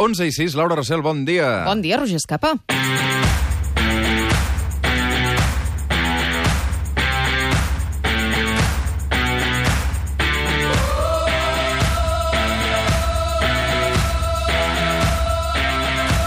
11 i 6, Laura Rossell, bon dia. Bon dia, Roger Escapa.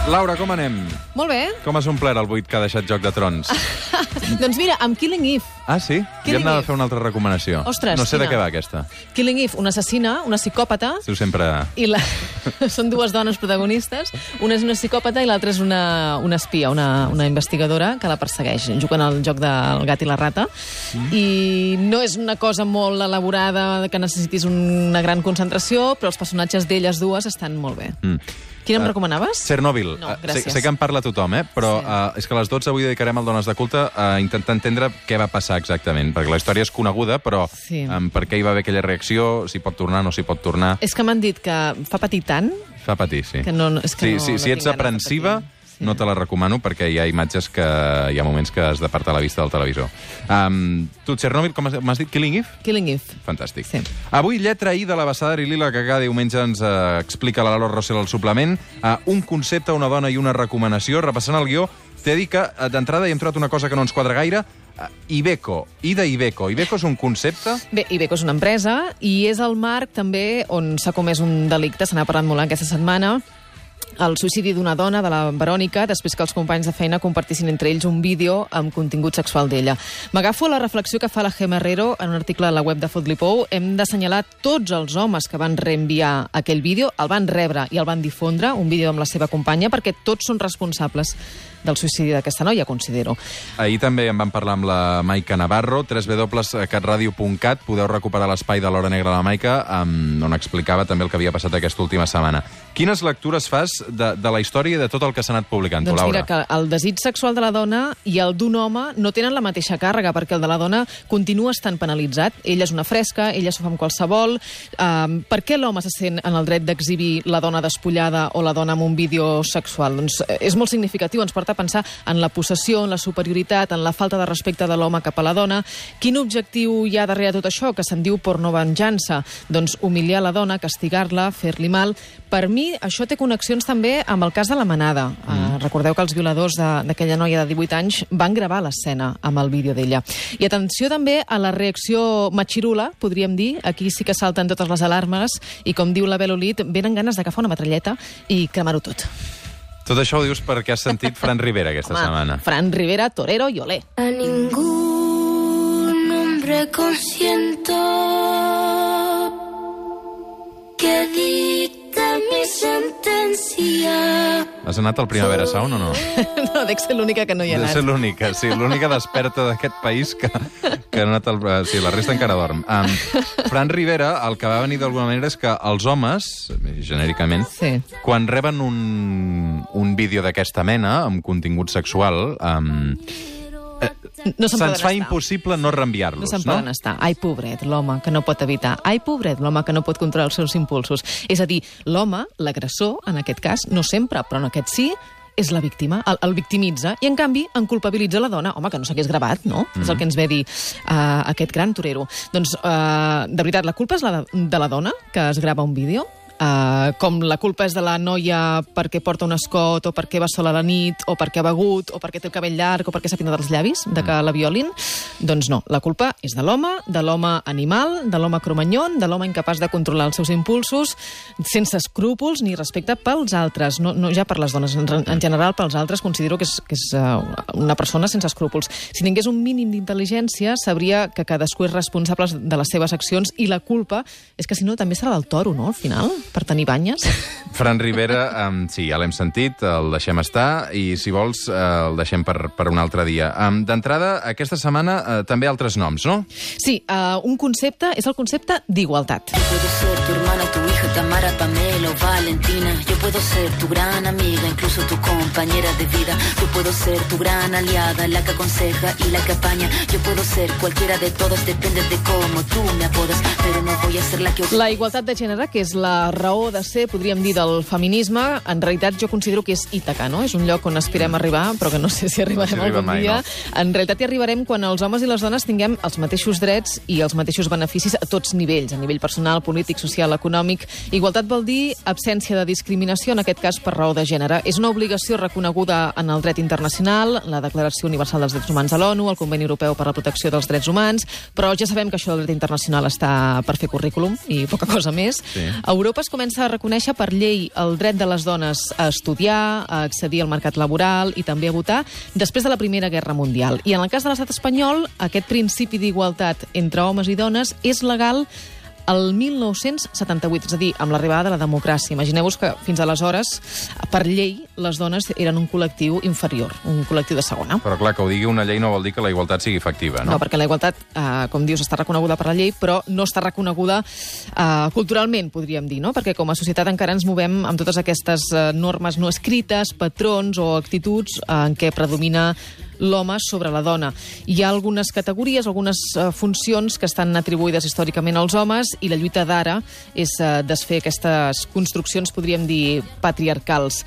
Laura, com anem? Molt bé. Com has omplert el buit que ha deixat Joc de Trons? doncs mira, amb Killing Eve. Ah, sí? Killing ja hem de fer una altra recomanació. Ostres, no sé de quina? què va aquesta. Killing Eve, una assassina, una psicòpata, Tu sempre... i la... són dues dones protagonistes. Una és una psicòpata i l'altra és una, una espia, una, una investigadora que la persegueix. Juguen al joc del gat i la rata. Mm. I no és una cosa molt elaborada que necessitis una gran concentració, però els personatges d'elles dues estan molt bé. Mm. Quina em Eh, recomanaves? Chernobyl. No, Eh, sé, gràcies. sé que en parla tothom, eh? però Sí. uh, és que a les 12 avui dedicarem al Dones de Culte a intentar entendre què va passar exactament, perquè la història és coneguda, però Sí. um, per què hi va haver aquella reacció, si pot tornar, no s'hi pot tornar... És que m'han dit que fa patir tant Fa patir, sí. que no... És que sí, no, sí, no si ets de aprensiva, patir. no te la recomano perquè hi ha imatges que... hi ha moments que has d'apartar la vista del televisor. Um, tu, Chernobyl, com has- m'has dit? Killing Eve? Killing Eve. Fantàstic. Sí. Avui, lletra I de l'Abassada i Lila, que cada diumenge ens eh, explica la Laura Rossell al suplement. Eh, un concepte, una dona i una recomanació. Repassant el guió, t'he dit que eh, d'entrada hi hem trobat una cosa que no ens quadra gaire. Eh, Ibeco, I de Ibeco. Ibeco és un concepte... Bé, Ibeco és una empresa i és el marc també on s'ha comès un delicte, se n'ha parlat molt aquesta setmana, el suïcidi d'una dona, de la Verònica, després que els companys de feina compartissin entre ells un vídeo amb contingut sexual d'ella. M'agafo la reflexió que fa la Gemma Herrero en un article a la web de Fotlipou. Hem d'assenyalar tots els homes que van reenviar aquell vídeo, el van rebre i el van difondre, un vídeo amb la seva companya, perquè tots són responsables del suïcidi d'aquesta noia, considero. Ahir també en vam parlar amb la Maica Navarro, www.catradio.cat. Podeu recuperar l'espai de l'Hora Negra de la Maica, um, on explicava també el que havia passat aquesta última setmana. Quines lectures fas de, de la història i de tot el que s'ha anat publicant, tu, Doncs Laura? mira, que el desig sexual de la dona i el d'un home no tenen la mateixa càrrega, perquè el de la dona continua estant penalitzat. Ella és una fresca, ella s'ho fa amb qualsevol. Um, per què l'home se sent en el dret d'exhibir la dona despullada o la dona amb un vídeo sexual? Doncs eh, és molt significatiu, ens porta a pensar en la possessió, en la superioritat, en la falta de respecte de l'home cap a la dona. Quin objectiu hi ha darrere tot això, que se'n diu pornovenjança? Doncs humiliar la dona, castigar-la, fer-li mal. Per mi, això té connexions també amb el cas de la manada. Mm. Uh, recordeu que els violadors d'aquella noia de 18 anys van gravar l'escena amb el vídeo d'ella. I atenció també a la reacció matxirula, podríem dir. Aquí sí que salten totes les alarmes i, com diu la Belolit, venen ganes d'agafar una metralleta i cremar-ho tot. Tot això ho dius perquè has sentit Fran Rivera aquesta setmana. Fran Rivera, torero i olé. A ningún hombre consiento que dicte mi sentencia. Has anat al Primavera Sound o no? no, dec ser l'única que no hi ha anat. ser l'única, sí, l'única desperta d'aquest país que, que ha anat al... eh, Sí, la resta encara dorm. Um, Fran Rivera, el que va venir d'alguna manera és que els homes, genèricament, Sí. quan reben un, un vídeo d'aquesta mena, amb contingut sexual, um, No se'n se'ns poden fa estar. impossible no No reenviar-los, se'n no? poden estar. Ai, pobret, l'home que no pot evitar. Ai, pobret, l'home que no pot controlar els seus impulsos. És a dir, l'home, l'agressor, en aquest cas, no sempre, però en aquest sí, és la víctima, el, el victimitza, i en canvi en culpabilitza la dona. Home, que no s'hagués gravat, no? Mm. És el que ens ve a dir uh, aquest gran torero. Doncs, uh, de veritat, la culpa és la de, de la dona, que es grava un vídeo, Uh, com la culpa és de la noia perquè porta un escot, o perquè va sola a la nit, o perquè ha begut, o perquè té el cabell llarg, o perquè s'ha pintat els llavis, de que la violin, doncs no, la culpa és de l'home, de l'home animal, de l'home cromanyon, de l'home incapaç de controlar els seus impulsos, sense escrúpols ni respecte pels altres, no, no ja per les dones, en, en general pels altres considero que és, que és uh, una persona sense escrúpols. Si tingués un mínim d'intel·ligència, sabria que cadascú és responsable de les seves accions i la culpa és que si no també serà del toro, no?, al final, per tenir banyes. Fran Rivera, um, sí, ja l'hem sentit, el deixem estar, i si vols uh, el deixem per, per un altre dia. Um, D'entrada, aquesta setmana uh, també altres noms, no? Sí, uh, un concepte és el concepte d'igualtat. Yo puedo ser tu hermana, tu hija, Tamara, Pamela o Valentina. Yo puedo ser tu gran amiga, incluso tu compañera de vida. Yo puedo ser tu gran aliada, la que aconseja y la que apaña. Yo puedo ser cualquiera de todos, depende de cómo tú me apodas. Pero no voy a ser la que... La igualtat de gènere, que és la raó de ser, podríem dir, del feminisme, en realitat jo considero que és Ítaca, no? És un lloc on aspirem a arribar, però que no sé si arribarem No arriba algun mai, dia. no? En realitat hi arribarem quan els homes i les dones tinguem els mateixos drets i els mateixos beneficis a tots nivells, a nivell personal, polític, social, econòmic. Igualtat vol dir absència de discriminació, en aquest cas per raó de gènere. És una obligació reconeguda en el dret internacional, la Declaració Universal dels Drets Humans de l'ONU, el Conveni Europeu per la Protecció dels Drets Humans, però ja sabem que això del dret internacional està per fer currículum i poca cosa més. Sí. A Europa es comença a reconèixer per llei el dret de les dones a estudiar, a accedir al mercat laboral i també a votar després de la Primera Guerra Mundial. I en el cas de l'estat espanyol, aquest principi d'igualtat entre homes i dones és legal el 1978, és a dir, amb l'arribada de la democràcia. Imagineu-vos que fins aleshores, per llei, les dones eren un col·lectiu inferior, un col·lectiu de segona. Però clar, que ho digui una llei no vol dir que la igualtat sigui efectiva, No, no? perquè la igualtat, eh, com dius, està reconeguda per la llei, però no està reconeguda eh, culturalment, podríem dir, no? Perquè com a societat encara ens movem amb totes aquestes eh, normes no escrites, patrons o actituds eh, en què predomina l'home sobre la dona. Hi ha algunes categories, algunes eh, funcions que estan atribuïdes històricament als homes i la lluita d'ara és eh, desfer aquestes construccions, podríem dir, patriarcals.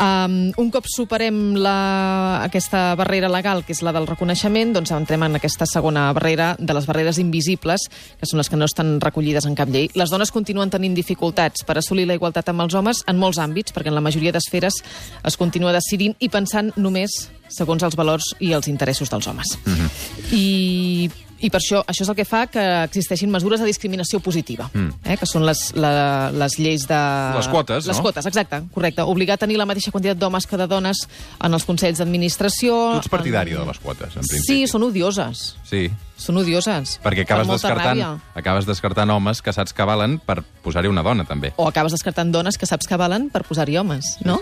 Um, un cop superem la, aquesta barrera legal, que és la del reconeixement, doncs entrem en aquesta segona barrera de les barreres invisibles, que són les que no estan recollides en cap llei. Les dones continuen tenint dificultats per assolir la igualtat amb els homes en molts àmbits, perquè en la majoria d'esferes es continua decidint i pensant només segons els valors i els interessos dels homes. Mm -hmm. I, I per això, això és el que fa que existeixin mesures de discriminació positiva, mm. eh, que són les, la, les lleis de... Les quotes, Les no? quotes, exacte, correcte. Obligar a tenir la mateixa quantitat d'homes que de dones en els consells d'administració... Tu ets partidari en- de les quotes, en Sí, principi. són odioses. Sí, Són odioses. perquè acabes descartant, ràbia. acabes descartant homes que saps que valen per posar-hi una dona, també. O acabes descartant dones que saps que valen per posar-hi homes, no?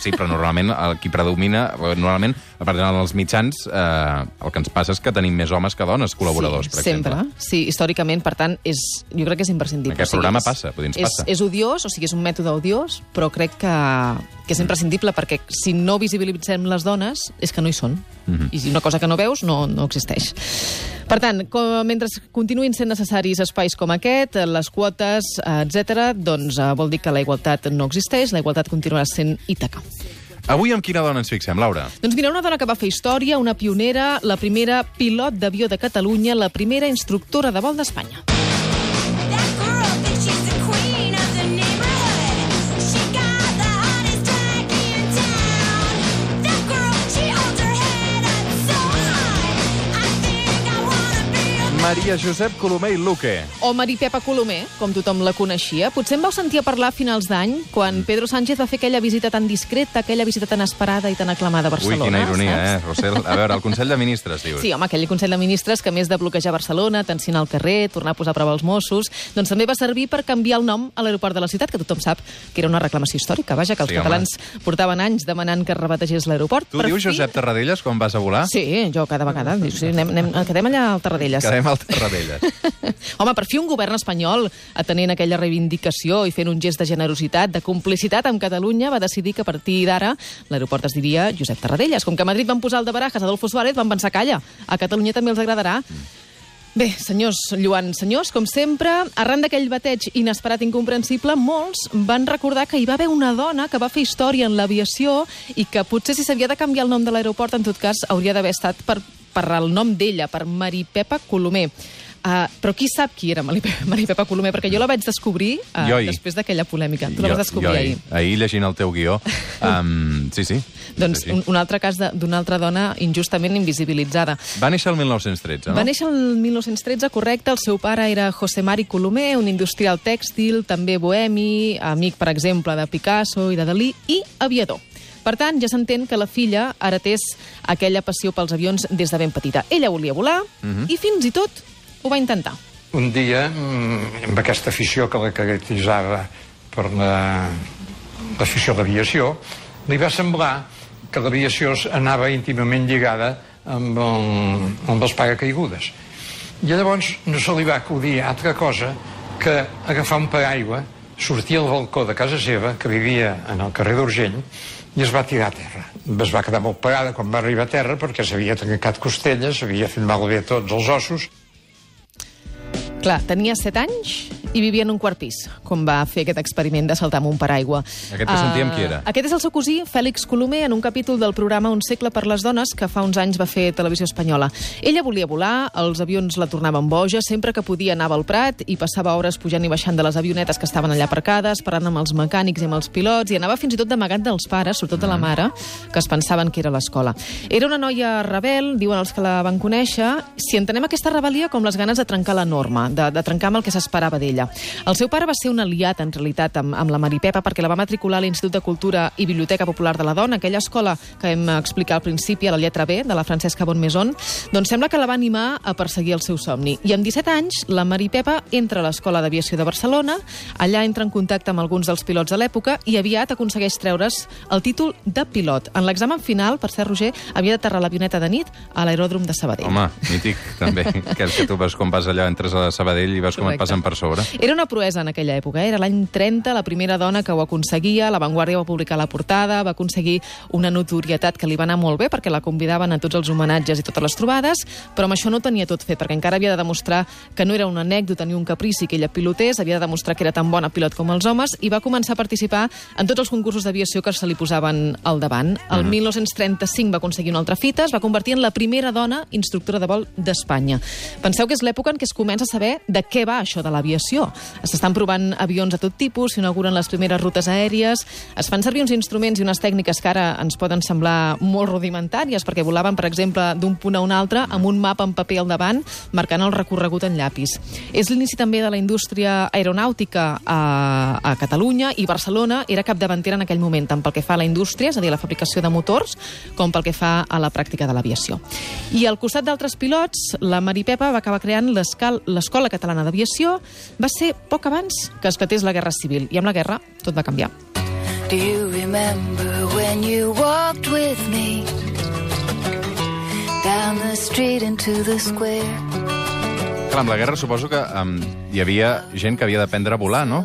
Sí, però normalment el qui predomina, normalment, a partir dels mitjans, eh, el que ens passa és que tenim més homes que dones col·laboradors, sí, per sempre. exemple. Sí, històricament, per tant, és, jo crec que és imprescindible. Aquest programa passa, dir, ens és, passa. És odiós, o sigui, és un mètode odiós, però crec que, que és Mm. imprescindible perquè si no visibilitzem les dones és que no hi són. Mhm. I si una cosa que no veus no, no existeix. Per tant, com, mentre continuïn sent necessaris espais com aquest, les quotes, etc., doncs eh, vol dir que la igualtat no existeix, la igualtat continuarà sent Ítaca. Avui amb quina dona ens fixem, Laura? Doncs mira, una dona que va fer història, una pionera, la primera pilot d'avió de Catalunya, la primera instructora de vol d'Espanya. Maria Josep Colomer i Luque. O Maripepa Colomer, com tothom la coneixia. Potser em vau sentir a parlar a finals d'any, quan Pedro Sánchez va fer aquella visita tan discreta, aquella visita tan esperada i tan aclamada a Ui, Barcelona. quina ironia, saps? eh, Rossell? A veure, el Consell de Ministres, dius. Sí, home, aquell Consell de Ministres que, més de bloquejar Barcelona, tensionar el carrer, tornar a posar a prova els Mossos, doncs també va servir per canviar el nom a l'aeroport de la ciutat, que tothom sap que era una reclamació històrica. Vaja, que els Sí, home. catalans portaven anys demanant que es rebategés l'aeroport. Tu Per dius fi- Josep Tarradellas quan vas a volar? Sí, jo cada vegada. Dic, sí, anem, anem, quedem allà al Tarradellas. Quedem al Tarradellas. Home, per fi un govern espanyol, atenent aquella reivindicació i fent un gest de generositat, de complicitat amb Catalunya, va decidir que a partir d'ara l'aeroport es diria Josep Tarradellas. Com que a Madrid van posar el de Barajas Adolfo Suárez, van pensar, calla, a Catalunya també els agradarà. Bé, senyors Lluan, senyors, com sempre, arran d'aquell bateig inesperat i incomprensible, molts van recordar que hi va haver una dona que va fer història en l'aviació i que potser si s'havia de canviar el nom de l'aeroport, en tot cas, hauria d'haver estat per, per el nom d'ella, per Maripepa Colomer. Uh, però qui sap qui era Maripepa, Maripepa Colomer? Perquè jo la vaig descobrir uh, després d'aquella polèmica. Tu la vas descobrir jo, ahir. Ahir llegint el teu guió. Um, sí, sí. Doncs un, un altre cas d'una altra dona injustament invisibilitzada. Va néixer el 1913, no? Va néixer el 1913, correcte. El seu pare era José Mari Colomer, un industrial tèxtil, també bohemi, amic, per exemple, de Picasso i de Dalí, i aviador. Per tant, ja s'entén que la filla heretés aquella passió pels avions des de ben petita. Ella volia volar i fins i tot ho va intentar. Un dia, mm, amb aquesta afició que la caracteritzava per la- l'afició a l'aviació, li va semblar que l'aviació anava íntimament lligada amb, el, amb els paracaigudes. I llavors no se li va acudir altra cosa que agafar un paraigua, sortir al balcó de casa seva, que vivia en el carrer d'Urgell, i es va tirar a terra. Es va quedar molt parada quan va arribar a terra perquè s'havia trencat costelles, s'havia fet malbé tots els ossos, Clar, tenia 7 anys i vivia en un quart pis, com va fer aquest experiment de saltar amb un paraigua. Aquest que sentíem qui era? Aquest és el seu cosí, Fèlix Colomer, en un capítol del programa Un segle per les dones, que fa uns anys va fer Televisió Espanyola. Ella volia volar, els avions la tornaven boja, sempre que podia anava al Prat i passava hores pujant i baixant de les avionetes que estaven allà aparcades, parlant amb els mecànics i amb els pilots, i anava fins i tot d'amagat dels pares, sobretot de la mare, que es pensaven que era l'escola. Era una noia rebel, diuen els que la van conèixer, si entenem aquesta rebel·lia com les ganes de trencar la norma, de, de trencar amb el que s'esperava d'ella. El seu pare va ser un aliat, en realitat, amb, amb la Maripepa, perquè la va matricular a l'Institut de Cultura i Biblioteca Popular de la Dona, aquella escola que vam explicar al principi, a la lletra B, de la Francesca Bonmaison, doncs sembla que la va animar a perseguir el seu somni. I amb 17 anys, la Maripepa entra a l'Escola d'Aviació de Barcelona, allà entra en contacte amb alguns dels pilots de l'època i aviat aconsegueix treure's el títol de pilot. En l'examen final, per ser Roger, havia d'aterrar l'avioneta de nit a l'aeròdrom de Sabadell. Home, mític, també. que que tu vas, quan vas allà, entres a Sabadell i vas com et Correcte. passen per sobre. Era una proesa en aquella època, eh? era l'any 30, la primera dona que ho aconseguia, la Vanguardia va publicar la portada, va aconseguir una notorietat que li va anar molt bé perquè la convidaven a tots els homenatges i totes les trobades, però amb això no tenia tot fet, perquè encara havia de demostrar que no era una anècdota ni un caprici que ella pilotés, havia de demostrar que era tan bona pilot com els homes, i va començar a participar en tots els concursos d'aviació que se li posaven al davant. El 1935 va aconseguir una altra fita, es va convertir en la primera dona instructora de vol d'Espanya. Penseu que és l'època en què es comença a saber de què va això de l'aviació. S'estan provant avions de tot tipus, s'inauguren les primeres rutes aèries, es fan servir uns instruments i unes tècniques que ara ens poden semblar molt rudimentàries, perquè volaven, per exemple, d'un punt a un altre amb un mapa en paper al davant, marcant el recorregut en llapis. És l'inici també de la indústria aeronàutica a, a Catalunya i Barcelona era capdavantera en aquell moment, tant pel que fa a la indústria, és a dir, a la fabricació de motors, com pel que fa a la pràctica de l'aviació. I al costat d'altres pilots, la Maripepa va acabar creant l'Escola Catalana d'Aviació. Va ser poc abans que esclatés la Guerra Civil, i amb la guerra tot va canviar. Do you remember when you walked with me down the street into the square? Clar, amb la guerra suposo que um, hi havia gent que havia d'aprendre a volar, no?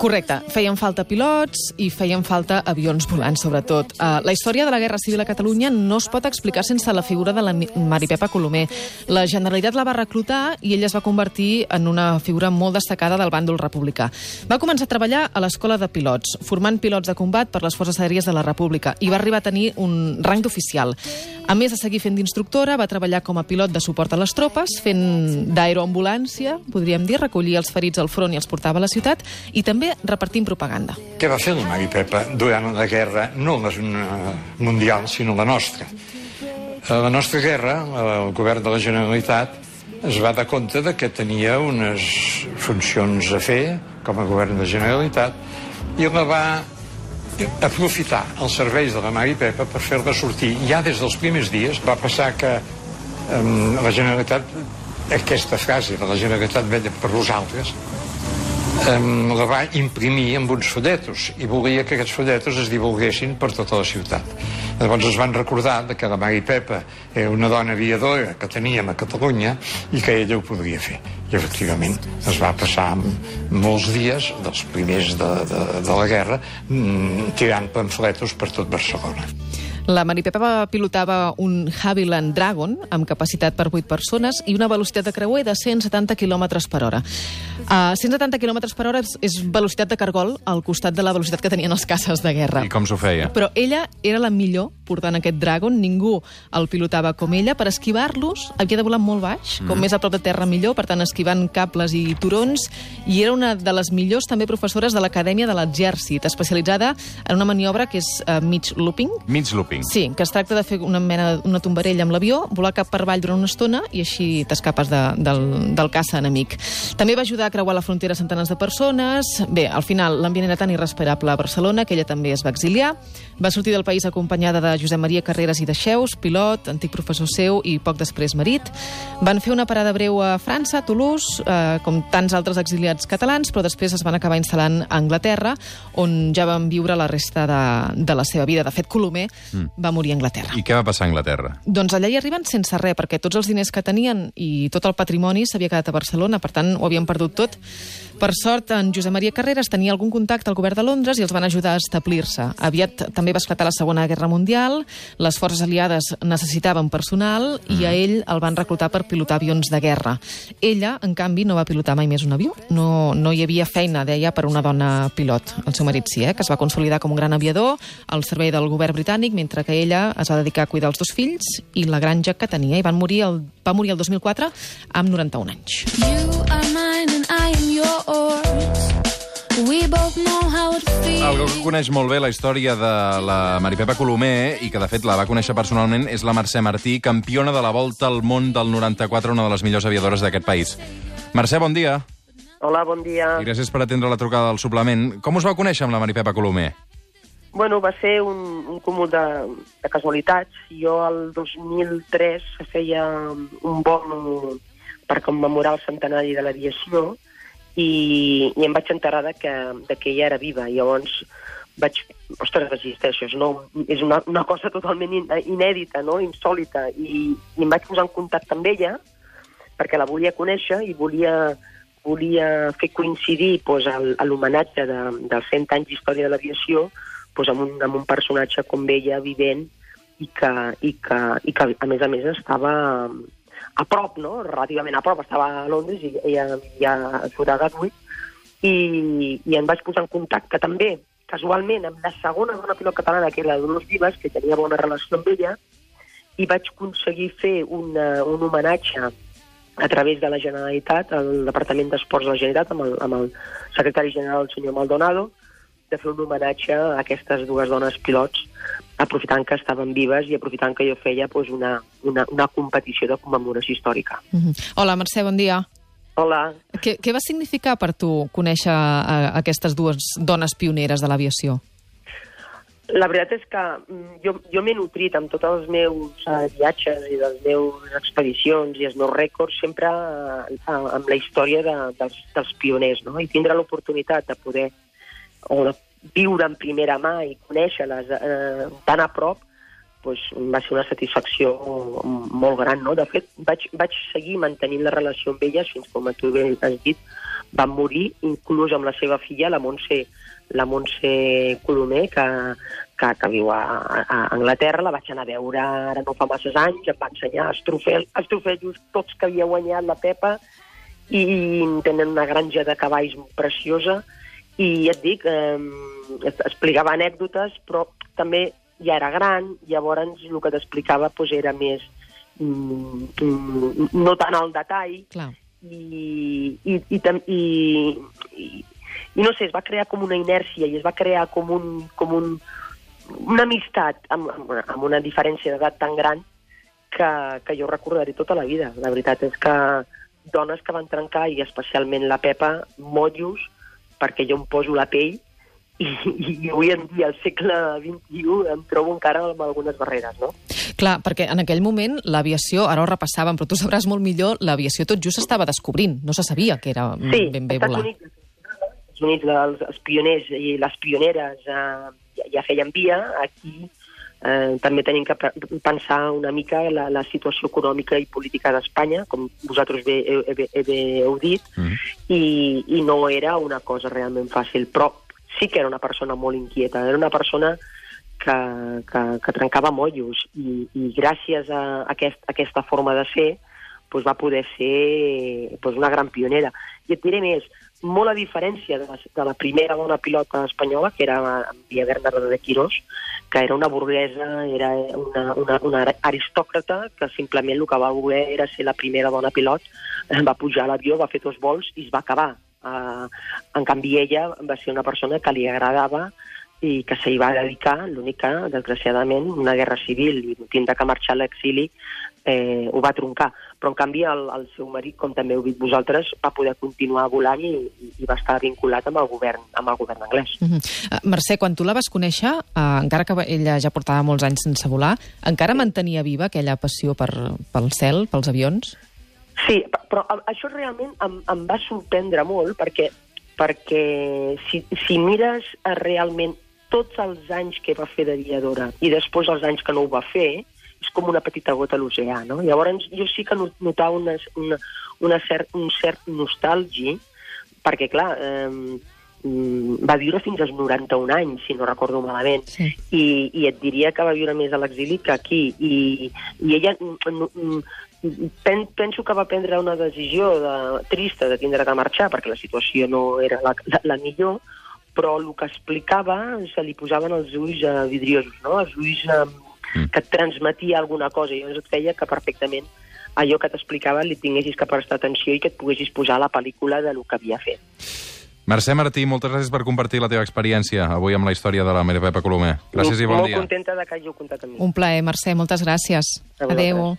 Correcte. Feien falta pilots i feien falta avions volants, sobretot. Uh, la història de la Guerra Civil a Catalunya no es pot explicar sense la figura de la Mi- Maripepa Colomer. La Generalitat la va reclutar i ella es va convertir en una figura molt destacada del bàndol republicà. Va començar a treballar a l'Escola de Pilots, formant pilots de combat per les Forces Aèries de la República i va arribar a tenir un rang d'oficial. A més de seguir fent d'instructora, va treballar com a pilot de suport a les tropes, fent d'aeroambulància, podríem dir, recollir els ferits al front i els portava a la ciutat, i també repartint propaganda. Què va fer la Mari Pepa durant la guerra, no la eh, mundial, sinó la nostra? A la nostra guerra, el govern de la Generalitat es va dar compte de que tenia unes funcions a fer com a govern de Generalitat i la va aprofitar els serveis de la Mari Pepa per fer-la sortir. Ja des dels primers dies va passar que um, la Generalitat, aquesta frase de la Generalitat vella per vosaltres, um, la va imprimir amb uns folletos i volia que aquests folletos es divulguessin per tota la ciutat. Llavors es van recordar que la Mari Pepa era una dona aviadora que teníem a Catalunya i que ella ho podria fer. I efectivament es va passar molts dies, dels primers de, de, de la guerra, mm, tirant pamfletos per tot Barcelona. La Maripepa pilotava un Havilland Dragon amb capacitat per 8 persones i una velocitat de creuer de 170 km per hora. Uh, 170 km per hora és, és velocitat de cargol al costat de la velocitat que tenien els caces de guerra. I com s'ho feia? Però ella era la millor portant aquest Dragon, ningú el pilotava com ella. Per esquivar-los havia de volar molt baix, com més a prop de terra millor, per tant esquivant cables i turons, i era una de les millors també professores de l'Acadèmia de l'Exèrcit, especialitzada en una maniobra que és uh, mig looping, Mig looping. Sí, que es tracta de fer una mena una tombarella amb l'avió, volar cap per avall durant una estona i així t'escapes de, del, del caça enemic. També va ajudar a creuar la frontera centenars de persones. Bé, al final l'ambient era tan irrespirable a Barcelona que ella també es va exiliar. Va sortir del país acompanyada de Josep Maria Carreras i de Xeus, pilot, antic professor seu i poc després marit. Van fer una parada breu a França, a Toulouse, eh, com tants altres exiliats catalans, però després es van acabar instal·lant a Anglaterra, on ja van viure la resta de, de la seva vida. De fet, Colomer mm. Va morir a Anglaterra. I què va passar a Anglaterra? Doncs allà hi arriben sense res, perquè tots els diners que tenien i tot el patrimoni s'havia quedat a Barcelona, per tant, ho havien perdut tot. Per sort, en Josep Maria Carreras tenia algun contacte al govern de Londres i els van ajudar a establir-se. Aviat també va esclatar la Segona Guerra Mundial, les forces aliades necessitaven personal i a ell el van reclutar per pilotar avions de guerra. Ella, en canvi, no va pilotar mai més un avió. No, no hi havia feina, deia, per una dona pilot. El seu marit sí, eh, que es va consolidar com un gran aviador al servei del govern britànic, mentre que ella es va dedicar a cuidar els dos fills i la granja que tenia. I van morir el, va morir el 2004 amb 91 anys. You are mine and I am yours. Algú que coneix molt bé la història de la Maripepa Colomer i que, de fet, la va conèixer personalment és la Mercè Martí, campiona de la volta al món del 94, una de les millors aviadores d'aquest país. Mercè, bon dia. Hola, bon dia. I gràcies per atendre la trucada del suplement. Com us va conèixer amb la Maripepa Colomer? Bueno, va ser un, un cúmul de, de casualitats. Jo, el 2003, feia un vol per commemorar el centenari de l'aviació i, i em vaig enterar de que, de que ella era viva. I llavors vaig... Ostres, resisteixo, no, és una, una cosa totalment in, inèdita, no? insòlita. I, I em vaig posar en contacte amb ella perquè la volia conèixer i volia, volia fer coincidir pues, l'homenatge de, dels 100 anys d'història de l'aviació pues, amb, un, amb un personatge com ella, vivent, i que, i, que, i que a més a més estava a prop, no? relativament a prop, estava a Londres i ella vivia a Sura Gatwick, i, i em vaig posar en contacte també, casualment, amb la segona dona pilot catalana, que era la Dolors Vives, que tenia bona relació amb ella, i vaig aconseguir fer una, un homenatge a través de la Generalitat, al Departament d'Esports de la Generalitat, amb el, amb el secretari general, el senyor Maldonado, de fer un homenatge a aquestes dues dones pilots, aprofitant que estaven vives i aprofitant que jo feia doncs, una, una, una competició de commemoració històrica. Mhm. Hola, Mercè, bon dia. Hola. Què, què va significar per tu conèixer a, aquestes dues dones pioneres de l'aviació? La veritat és que mm, jo, jo m'he nutrit amb tots els meus uh, viatges i les meus expedicions i els meus rècords sempre uh, amb la història de, dels, dels pioners, no? I tindre l'oportunitat de poder o de viure en primera mà i conèixer-les eh, tan a prop, doncs, va ser una satisfacció molt gran, no? De fet, vaig, vaig seguir mantenint la relació amb elles fins, com tu bé has dit, van morir, inclús amb la seva filla, la Montse, la Montse Colomer, que, que, que viu a, a Anglaterra, la vaig anar a veure ara no fa masses anys, em va ensenyar els trofeus, els trofeus tots que havia guanyat la Pepa, i tenen una granja de cavalls preciosa, i ja et dic, eh, explicava anècdotes, però també ja era gran, llavors el que t'explicava doncs, era més... Mm, mm, no tant al detall, Clar. i, i, i, i, i, i no sé, es va crear com una inèrcia i es va crear com, un, com un, una amistat amb, amb, una, amb una diferència d'edat tan gran que, que jo recordaré tota la vida. La veritat és que dones que van trencar, i especialment la Pepa, motllos, perquè jo em poso la pell i, i avui en dia, al segle XXI, em trobo encara amb algunes barreres, no? Clar, perquè en aquell moment l'aviació, ara ho repassàvem, però tu sabràs molt millor, l'aviació tot just s'estava descobrint. No se sabia que era Sí, ben bé volar. Estats Units els, els pioners i les pioneres eh, ja, ja feien via, aquí eh, també tenim que pe- pensar una mica la, la situació econòmica i política d'Espanya, com vosaltres bé, heu, heu, heu, dit, Mhm. i, i no era una cosa realment fàcil, però sí que era una persona molt inquieta, era una persona que, que, que trencava mollos i, i gràcies a, aquest, a aquesta forma de ser doncs va poder ser doncs una gran pionera. I et diré més, molt a diferència de la, de la primera dona pilota espanyola, que era Maria Bernarda de Quirós, que era una burguesa, era una, una, una aristòcrata que simplement el que va voler era ser la primera dona pilot, eh, va pujar a l'avió, va fer dos vols i es va acabar. Uh, en canvi, ella va ser una persona que li agradava i que s'hi va dedicar, l'únic que, desgraciadament, una guerra civil i tindre que marxar a l'exili eh, ho va troncar. Però, en canvi, el, el seu marit, com també heu dit vosaltres, va poder continuar volant i, i, va estar vinculat amb el govern, amb el govern anglès. -huh. uh, Mercè, quan tu la vas conèixer, uh, encara que ella ja portava molts anys sense volar, encara mantenia viva aquella passió per, pel cel, pels avions? Sí, pe- però això realment em, em va sorprendre molt perquè, perquè si, si mires eh, realment tots els anys que va fer d'aviadora i després els anys que no ho va fer, és com una petita gota a l'oceà, no? Llavors jo sí que no- notava una, una, una cert, un cert nostàlgia perquè, clar, eh, va viure fins als 91 anys, si no recordo malament, Sí. i, i et diria que va viure més a l'exili que aquí. I, i ella... mm, mm, Pen, penso que va prendre una decisió de, trista de tindre que marxar perquè la situació no era la, la, la millor, però el que explicava se li posaven els ulls eh, vidriosos, no? els ulls eh, que et transmetia alguna cosa, i llavors et feia que perfectament allò que t'explicava li tinguessis que prestar atenció i que et poguessis posar a la pel·lícula de lo que havia fet. Mercè Martí, moltes gràcies per compartir la teva experiència avui amb la història de la Maria Pepa Colomer. Gràcies i bon Molt dia. contenta de que hàgiu comptat amb mi. Un plaer, Mercè, moltes gràcies. Adéu.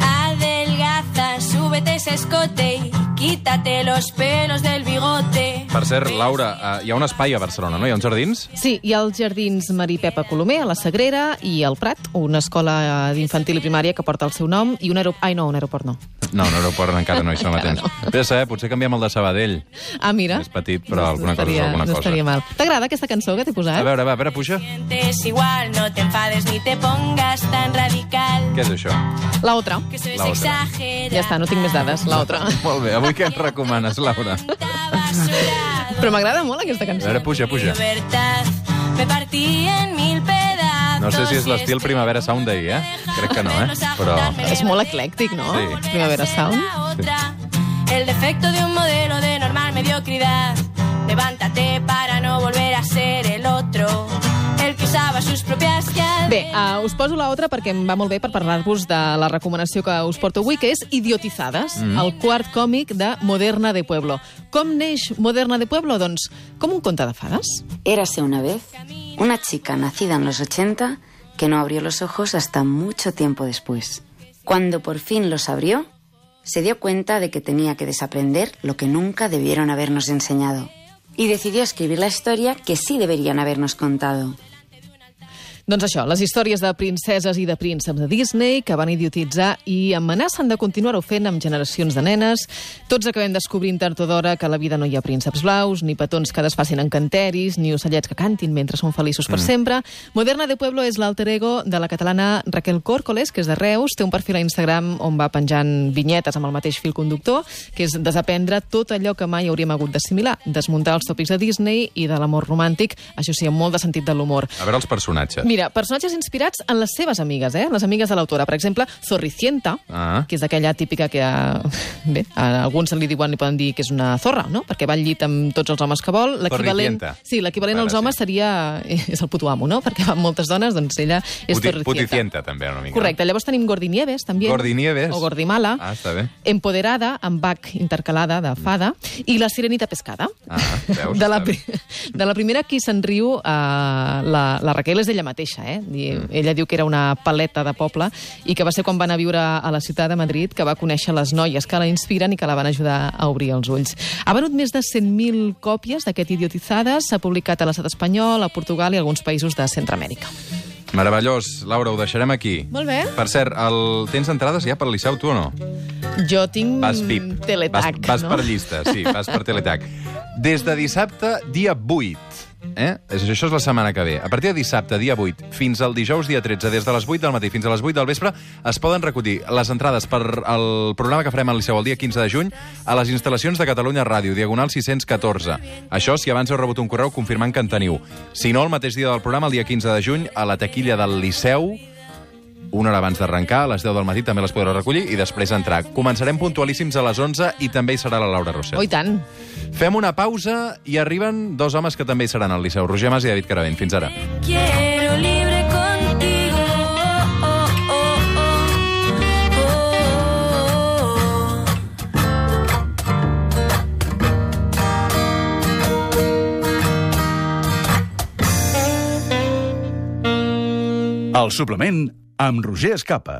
Adelgaza, súbete ese escote y quítate los pelos del bigote. Per cert, Laura, eh, hi ha un espai a Barcelona, no? Hi ha uns jardins? Sí, hi ha els Jardins Marí Pepa Colomer, a la Sagrera, i al Prat, una escola d'infantil i primària que porta el seu nom, i un aeroport... Ai, no, un aeroport no. No, un aeroport encara no hi som a temps. Vés a saber, potser canviem el de Sabadell. Ah, mira. És petit, però alguna cosa és estaria, alguna no cosa. estaria mal. T'agrada aquesta cançó que t'he A posat? veure, va, a veure, puja. Igual, no te enfades ni te pongas tan radical. Què és això? La otra. La otra. Ja està, no tinc més dades. La otra. Molt bé, avui què ens recomanes, Laura? Però m'agrada molt aquesta A cançó. veure, puja, puja. Me partí en mil pedazos. No sé si és l'estil Primavera Sound d'ahir, eh? Crec que no, eh? Però... És molt eclèctic, no? Sí. Primavera Sound. El defecto de un modelo de normal mediocridad. Levántate para no volver a ser el otro, usaba sus propias cadenas. Bé, uh, us poso la otra perquè em va molt bé per parlar-vos de la recomanació que us porto avui, que és Idiotizades, mm. el quart còmic de Moderna de Pueblo. Com neix Moderna de Pueblo? Doncs com un conte de fades. Érase una vez una chica nacida en los 80 que no abrió los ojos hasta mucho tiempo después. Cuando por fin los abrió, se dio cuenta de que tenía que desaprender lo que nunca debieron habernos enseñado. Y decidió escribir la historia que sí deberían habernos contado. Doncs això, les històries de princeses i de prínceps de Disney que van idiotitzar i amenacen de continuar-ho fent amb generacions de nenes. Tots acabem descobrint tard o d'hora que a la vida no hi ha prínceps blaus, ni petons que desfacin encanteris, ni ocellets que cantin mentre són feliços per sempre. Moderna de Pueblo és l'alter ego de la catalana Raquel Córcoles, que és de Reus, té un perfil a Instagram on va penjant vinyetes amb el mateix fil conductor, que és desaprendre tot allò que mai hauríem hagut d'assimilar, desmuntar els tòpics de Disney i de l'amor romàntic, això sí, amb molt de sentit de l'humor. A veure els personatges. Mira, personatges inspirats en les seves amigues, eh? les amigues de l'autora. Per exemple, Zorricienta, Ah. que és aquella típica que a, bé, a alguns li diuen li poden dir que és una zorra, no? perquè va al llit amb tots els homes que vol. L'equivalent Zorricienta. sí, l'equivalent Vale, als homes sí. seria... És el puto amo, no? Perquè va amb moltes dones, doncs ella és Puti, Zorricienta. puticienta, també, una mica. Correcte. Llavors tenim Gordinieves, també. Gordinieves. O Gordimala. Ah, està bé. Empoderada, amb bac intercalada de fada. I la Sirenita Pescada. Ah, veus? De la, de la primera qui se'n riu, uh, la, la Raquel és ella mateixa. Eh? I, Mm. Ella diu que era una paleta de poble i que va ser quan va anar a viure a la ciutat de Madrid que va conèixer les noies que la inspiren i que la van ajudar a obrir els ulls. Ha venut més de 100.000 còpies d'aquest Idiotizades, s'ha publicat a l'estat espanyol, a Portugal i a alguns països de Centroamèrica. Meravellós. Laura, ho deixarem aquí. Molt bé. Per cert, el... tens entrades ja per Liceu, tu o no? Jo tinc Vas VIP. Teletac, vas, vas no? per llista, sí, vas per Teletac. Des de dissabte, dia 8, eh? Això és la setmana que ve. A partir de dissabte, dia 8, fins al dijous, dia 13, des de les 8 del matí fins a les 8 del vespre, es poden recollir les entrades per al programa que farem al Liceu el dia 15 de juny a les instal·lacions de Catalunya Ràdio, Diagonal 614. Això si abans heu rebut un correu confirmant que en teniu. Si no, el mateix dia del programa, el dia 15 de juny, a la taquilla del Liceu, una hora abans d'arrencar, a les 10 del matí també les podreu recollir i després entrar. Començarem puntualíssims a les 11 i també hi serà la Laura Rossell. Oh, i tant. Fem una pausa i arriben dos homes que també hi seran al Liceu, Roger Mas i David Caravent. Fins ara. Quiero libre contigo. Oh, oh, oh, oh. El suplement amb Roger Escapa.